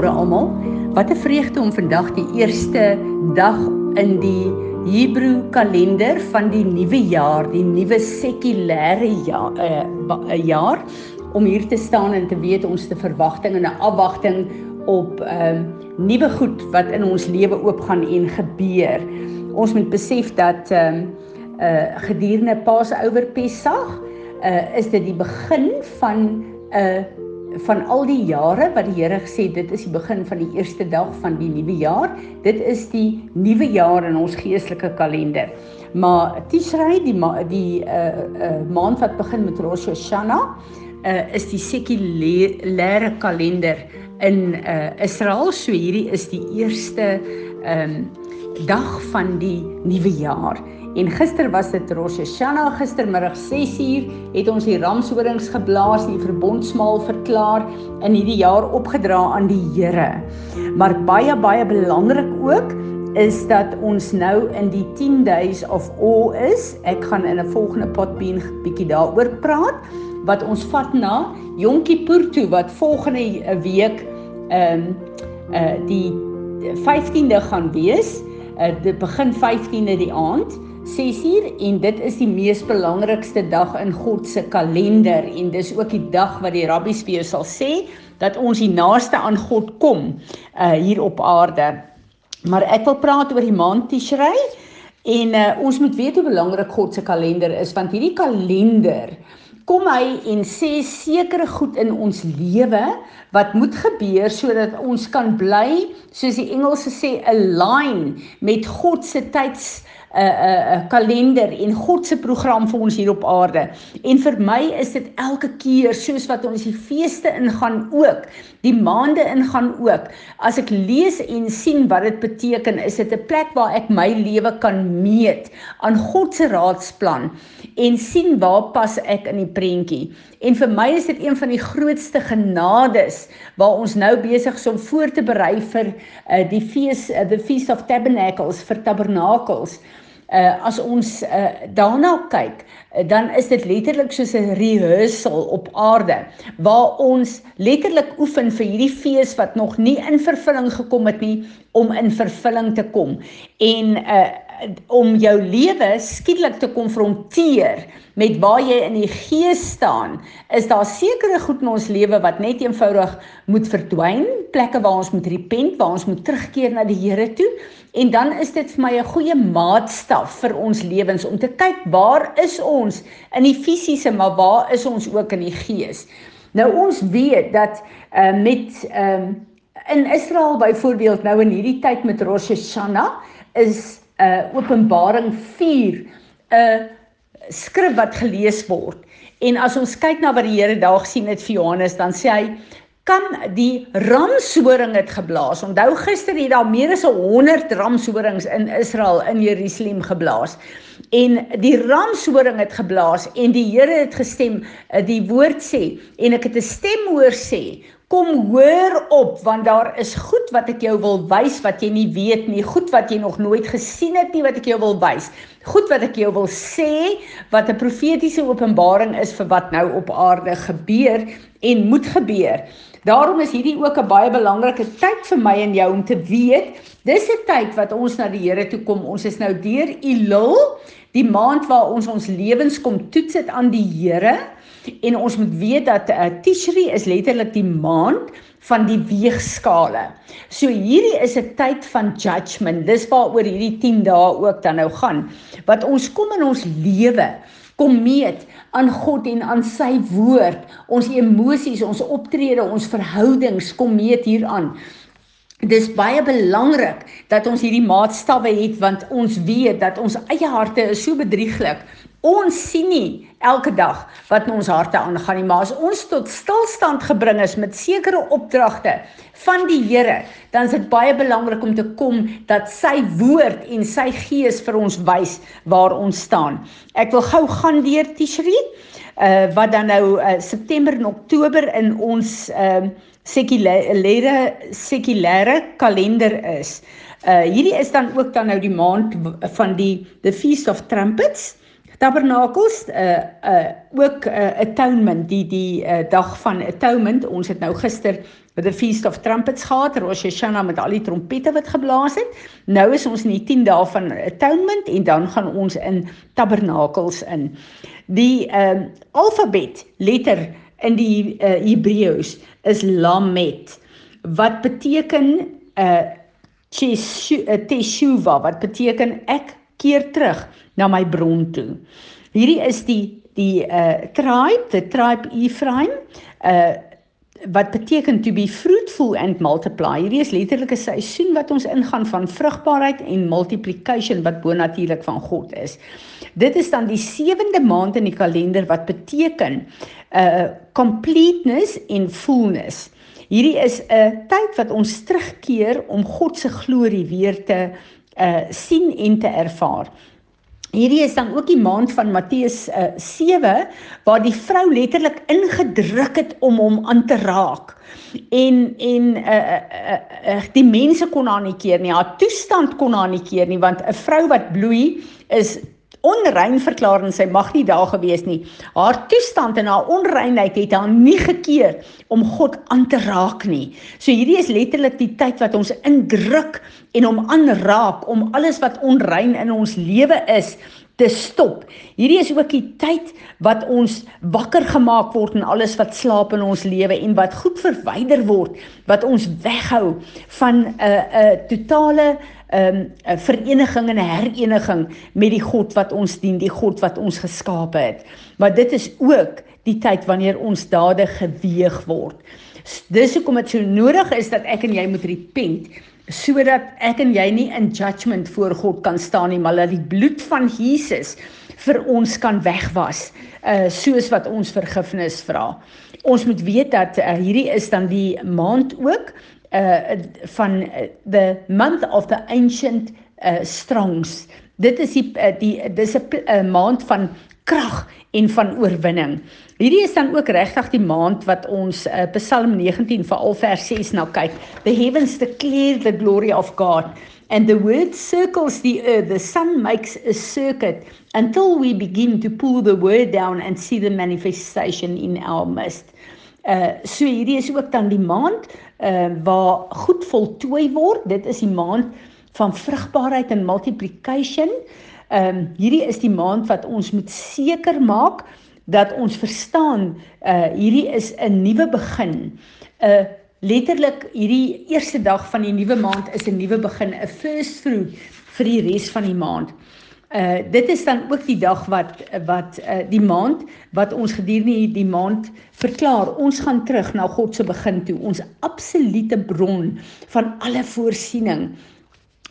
Goeiemôre almal. Wat 'n vreugde om vandag die eerste dag in die Hebreë kalender van die nuwe jaar, die nuwe sekulêre jaar, uh, jaar om hier te staan en te weet ons te verwagting en 'n afwagting op ehm uh, nuwe goed wat in ons lewe oopgaan en gebeur. Ons moet besef dat ehm uh, uh gedurende Paasouer Pessach uh is dit die begin van 'n uh, van al die jare wat die Here gesê dit is die begin van die eerste dag van die nuwe jaar. Dit is die nuwe jaar in ons geestelike kalender. Maar Tishrei die ma die uh uh maand wat begin met Rosh Hashanah uh is die sekulêre kalender in uh Israel. So hierdie is die eerste um dag van die nuwe jaar. En gister was dit Rosh Hashanah, gistermiddag 6uur het ons die ramshorings geblaas, die verbondsmaal verklaar in hierdie jaar opgedra aan die Here. Maar baie baie belangrik ook is dat ons nou in die 10 days of awe is. Ek gaan in 'n volgende potbeen bietjie daaroor praat wat ons vat na Yom Kippur toe wat volgende week ehm um, uh die 15de gaan wees. Uh dit begin 15de die aand. 6uur en dit is die mees belangrikste dag in God se kalender en dis ook die dag wat die rabbies vir jou sal sê dat ons die naaste aan God kom uh hier op aarde. Maar ek wil praat oor die maand Tishrei en uh ons moet weet hoe belangrik God se kalender is want hierdie kalender kom hy en sê sekere goed in ons lewe wat moet gebeur sodat ons kan bly soos die Engelse sê align met God se tyds 'n uh, 'n uh, kalender en God se program vir ons hier op aarde. En vir my is dit elke keer soos wat ons die feeste ingaan ook, die maande ingaan ook. As ek lees en sien wat dit beteken, is dit 'n plek waar ek my lewe kan meet aan God se raadsplan en sien waar pas ek in die prentjie. En vir my is dit een van die grootste genades waar ons nou besig is om voor te berei vir uh, die fees uh, the feast of tabernacles vir tabernakels uh, as ons uh, daarna kyk, uh, dan is dit letterlik soos 'n rehearsal op aarde waar ons letterlik oefen vir hierdie fees wat nog nie in vervulling gekom het nie om in vervulling te kom. En uh om jou lewe skielik te konfronteer met waar jy in die gees staan, is daar sekere goed in ons lewe wat net eenvoudig moet verdwyn, plekke waar ons moet repent, waar ons moet terugkeer na die Here toe. En dan is dit vir my 'n goeie maatstaf vir ons lewens om te kyk waar is ons in die fisiese, maar waar is ons ook in die gees. Nou ons weet dat uh, met ehm uh, in Israel byvoorbeeld nou in hierdie tyd met Rosh Hashanah is uh Openbaring 4 'n uh, skrif wat gelees word. En as ons kyk na wat die Here daar gesien het vir Johannes, dan sê hy kan die ramshoring het geblaas. Onthou gister het daar meer as 100 ramshorings in Israel in Jerusalem geblaas. En die ramshoring het geblaas en die Here het gestem, uh, die woord sê en ek het 'n stem hoor sê Kom hoor op want daar is goed wat ek jou wil wys wat jy nie weet nie, goed wat jy nog nooit gesien het nie wat ek jou wil wys. Goed wat ek jou wil sê wat 'n profetiese openbaring is vir wat nou op aarde gebeur en moet gebeur. Daarom is hierdie ook 'n baie belangrike tyd vir my en jou om te weet, dis 'n tyd wat ons na die Here toe kom. Ons is nou deur Elul, die maand waar ons ons lewens kom toets dit aan die Here. En ons moet weet dat uh, Tishri is letterlik die maand van die weegskale. So hierdie is 'n tyd van judgment. Dis waaroor hierdie 10 dae ook dan nou gaan. Wat ons kom in ons lewe kom meet aan God en aan sy woord. Ons emosies, ons optrede, ons verhoudings kom meet hieraan. Dis baie belangrik dat ons hierdie maatstawwe het want ons weet dat ons eie harte is so bedrieglik. Ons sien nie elke dag wat in ons harte aangaan nie, maar as ons tot stilstand gebring is met sekere opdragte van die Here, dan is dit baie belangrik om te kom dat sy woord en sy gees vir ons wys waar ons staan. Ek wil gou gaan deur Tishri, uh wat dan nou uh, September en Oktober in ons ehm uh, sekulêre sekulêre kalender is. Uh hierdie is dan ook dan nou die maand van die the feast of trumpets Tabernakels uh uh ook uh, atonement die die uh, dag van atonement. Ons het nou gister met die feast of trumpets gehad Rosh Hashanah met al die trompette wat geblaas het. Nou is ons in die 10 dae van atonement en dan gaan ons in tabernakels in. Die um uh, alfabet letter in die uh, Hebreëus is lamet wat beteken uh teshuva wat beteken ek keer terug na my bron toe. Hierdie is die die uh tribe, the tribe Ephraim, uh wat beteken to be fruitful and multiply. Hierdie is letterlik 'n seisoen wat ons ingaan van vrugbaarheid en multiplication wat bonatuurlik van God is. Dit is dan die sewende maand in die kalender wat beteken uh completeness en fullness. Hierdie is 'n tyd wat ons terugkeer om God se glorie weer te uh sien en te ervaar. Hierdie is dan ook die maand van Matteus uh, 7 waar die vrou letterlik ingedruk het om hom aan te raak. En en uh, uh, uh, die mense kon haar nie keer nie. Haar toestand kon haar nie keer nie want 'n vrou wat bloei is onrein verklaar en sy mag nie daar gewees nie. Haar toestand en haar onreinheid het haar nie gekeer om God aan te raak nie. So hierdie is letterlik die tyd wat ons indruk en hom aanraak om alles wat onrein in ons lewe is te stop. Hierdie is ook die tyd wat ons wakker gemaak word en alles wat slaap in ons lewe en wat goed verwyder word wat ons weghou van 'n uh, 'n uh, totale 'n um, 'n vereniging en hereniging met die God wat ons dien, die God wat ons geskape het. Maar dit is ook die tyd wanneer ons dade geweeg word. Dis hoekom dit so nodig is dat ek en jy moet repent sodat ek en jy nie in judgment voor God kan staan nie, maar dat die bloed van Jesus vir ons kan wegwas, uh soos wat ons vergifnis vra. Ons moet weet dat uh, hierdie is dan die maand ook uh van uh, the month of the ancient uh strongs. Dit is die uh, die dis 'n uh, maand van krag en van oorwinning. Hierdie is dan ook regtig die maand wat ons uh, Psalm 19 veral vers 6 na kyk. The heavens declare the glory of God and the word circles the earth. The sun makes a circuit until we begin to pull the word down and see the manifestation in our midst. Uh so hierdie is ook dan die maand uh waar goed voltooi word. Dit is die maand van vrugbaarheid en multiplication. Ehm um, hierdie is die maand wat ons moet seker maak dat ons verstaan uh hierdie is 'n nuwe begin. Uh letterlik hierdie eerste dag van die nuwe maand is 'n nuwe begin, 'n first fruit vir die res van die maand. Uh dit is dan ook die dag wat wat uh die maand wat ons gedurende die maand verklaar ons gaan terug na God se begin toe ons absolute bron van alle voorsiening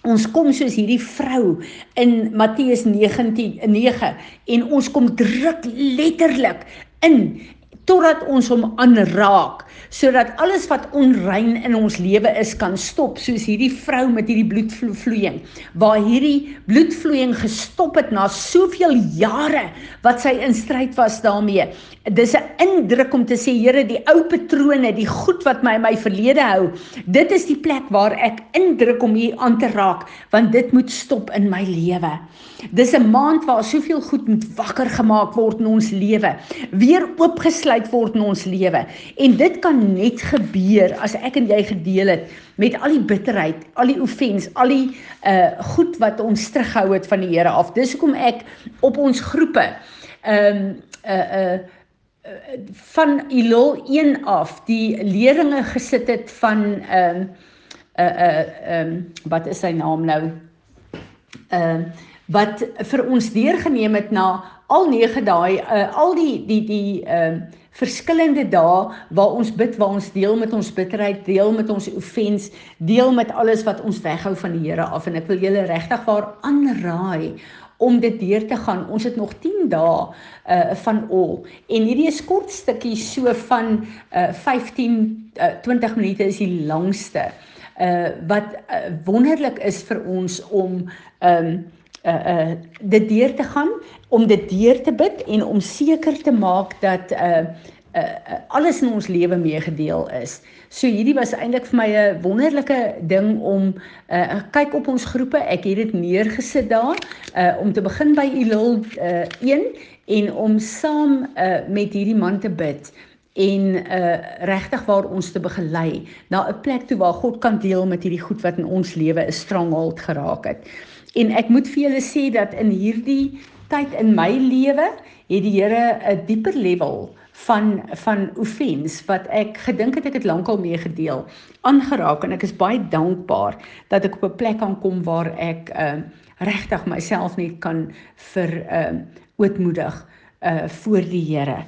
ons kom soos hierdie vrou in Matteus 19:9 en ons kom druk letterlik in totdat ons hom aanraak sodat alles wat onrein in ons lewe is kan stop soos hierdie vrou met hierdie bloedvloeiing waar hierdie bloedvloeiing gestop het na soveel jare wat sy in stryd was daarmee. Dis 'n indruk om te sê Here die ou patrone die goed wat my in my verlede hou dit is die plek waar ek indruk om hier aan te raak want dit moet stop in my lewe. Dis 'n maand waar soveel goed moet wakker gemaak word in ons lewe. Weer oopgesluit word in ons lewe en dit kan net gebeur as ek en jy gedeel het met al die bitterheid, al die offens, al die uh goed wat ons terughou het van die Here af. Dis hoekom ek op ons groepe ehm um, uh uh van Ilol 1 af die leringe gesit het van ehm um, uh uh ehm um, wat is sy naam nou? Ehm uh, wat vir ons deurgeneem het na al 9 daai uh, al die die die ehm uh, verskillende dae waar ons bid, waar ons deel met ons bitterheid, deel met ons offens, deel met alles wat ons weghou van die Here af en ek wil julle regtig waar aanraai om dit deur te gaan. Ons het nog 10 dae uh van al en hierdie is kort stukkies so van uh 15 uh, 20 minute is die langste. Uh wat uh, wonderlik is vir ons om um uh uh dit deur te gaan om dit deur te bid en om seker te maak dat uh uh, alles in ons lewe meegedeel is. So hierdie was eintlik vir my 'n wonderlike ding om uh, kyk op ons groepe. Ek het dit neergesit daar uh, om te begin by Elul uh, 1 en om saam uh, met hierdie man te bid en uh regtig waar ons te begelei na 'n plek toe waar God kan deel met hierdie goed wat in ons lewe 'n stronghold geraak het. En ek moet vir julle sê dat in hierdie tyd in my lewe het die Here 'n dieper level van van offense wat ek gedink het ek het lankal mee gedeel aangeraak en ek is baie dankbaar dat ek op 'n plek kan kom waar ek uh regtig myself net kan vir uh ootmoedig uh voor die Here.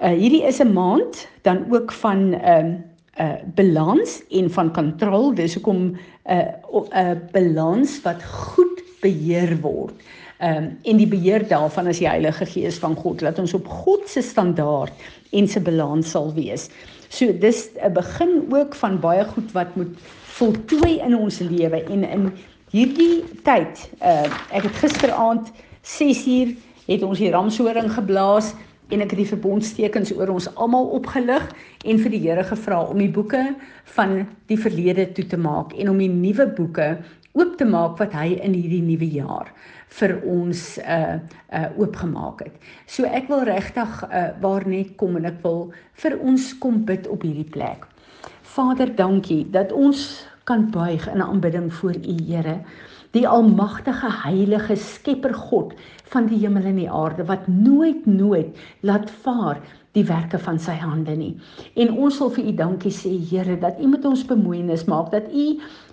Uh hierdie is 'n maand dan ook van 'n uh, 'n uh, balans en van kontrole. Dis hoekom 'n uh, 'n uh, balans wat goed beheer word. Ehm um, en die beheer daarvan is die Heilige Gees van God. Laat ons op God se standaard en se balans sal wees. So dis 'n begin ook van baie goed wat moet voltooi in ons lewe en in hierdie tyd. Uh ek het gisteraand 6uur het ons die ramshoring geblaas en ek het die verbondstekens oor ons almal opgelig en vir die Here gevra om die boeke van die verlede toe te maak en om die nuwe boeke oop te maak wat hy in hierdie nuwe jaar vir ons uh uh oopgemaak het. So ek wil regtig uh waar net kom en ek wil vir ons kom bid op hierdie plek. Vader, dankie dat ons kan buig in aanbidding voor U Here die almagtige heilige skepper God van die hemel en die aarde wat nooit nooit laat vaar die werke van sy hande nie. En ons wil vir u dankie sê Here dat u met ons bemoeienis maak dat u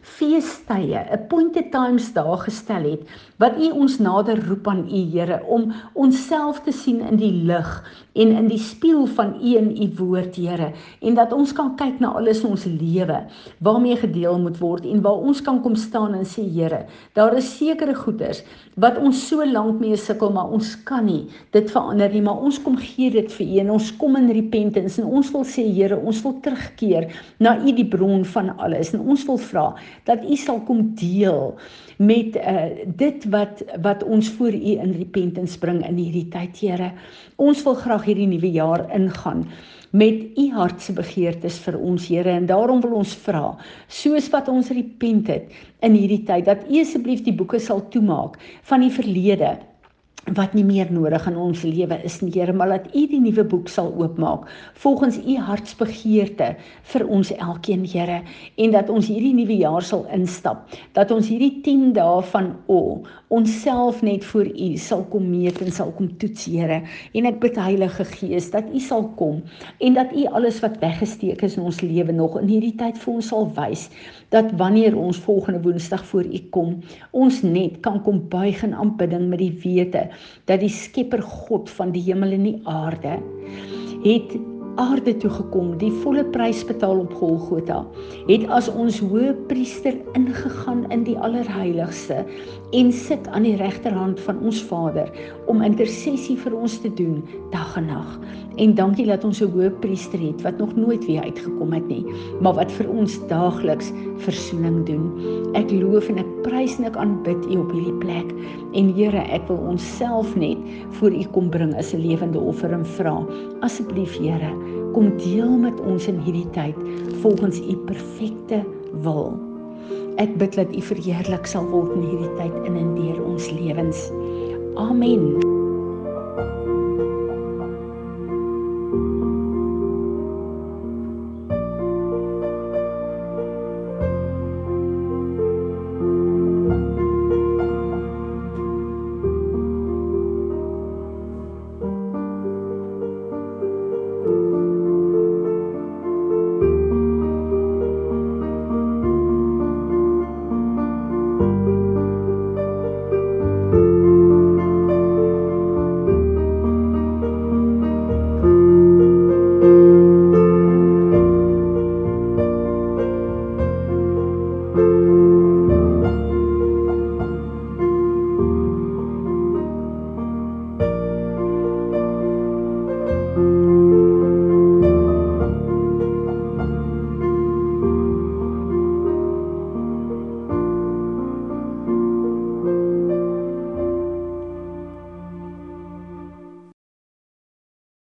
feestye, appointed times daar gestel het wat u ons nader roep aan u Here om onsself te sien in die lig en in die spieël van u en u woord Here en dat ons kan kyk na alles in ons lewe waarmee gedeel moet word en waar ons kan kom staan en sê Here, daar is sekere goeders wat ons so lank mee sukkel maar ons kan nie. Dit verander nie, maar ons kom gee dit vir u en ons kom in repentance en ons wil sê Here, ons wil terugkeer na u die bron van alles. En ons wil vra dat u sal kom deel met uh, dit wat wat ons voor u in repentance bring in hierdie tyd Here. Ons wil graag hierdie nuwe jaar ingaan met u hartse begeertes vir ons Here. En daarom wil ons vra soos wat ons repent het in hierdie tyd dat u asseblief die boeke sal toemaak van die verlede wat nie meer nodig in ons lewe is nie Here maar dat U die nuwe boek sal oopmaak volgens U hartsbegeerte vir ons elkeen Here en dat ons hierdie nuwe jaar sal instap dat ons hierdie 10 dae van o onsself net voor U sal kom meet en sal kom toets Here en ek bid Heilige Gees dat U sal kom en dat U alles wat weggesteek is in ons lewe nog in hierdie tyd vir ons sal wys dat wanneer ons volgende woensdag voor U kom ons net kan kom buig in aanbidding met die wete dat die Skepper God van die hemel en die aarde het aarde toe gekom, die volle prys betaal op Golgotha, het as ons hoëpriester ingegaan in die allerheiligste en sit aan die regterhand van ons Vader om intersessie vir ons te doen dag en nag. En dankie dat ons 'n hoëpriester het wat nog nooit weer uitgekom het nie, maar wat vir ons daagliks verzoening doen. Ek loof en ek prys en ek aanbid U op hierdie plek. En Here, ek wil onsself net voor U kom bring as 'n lewende offer en vra, asseblief Here, kom deel met ons in hierdie tyd volgens u perfekte wil. Ek bid dat u verheerlik sal word in hierdie tyd in en deur ons lewens. Amen.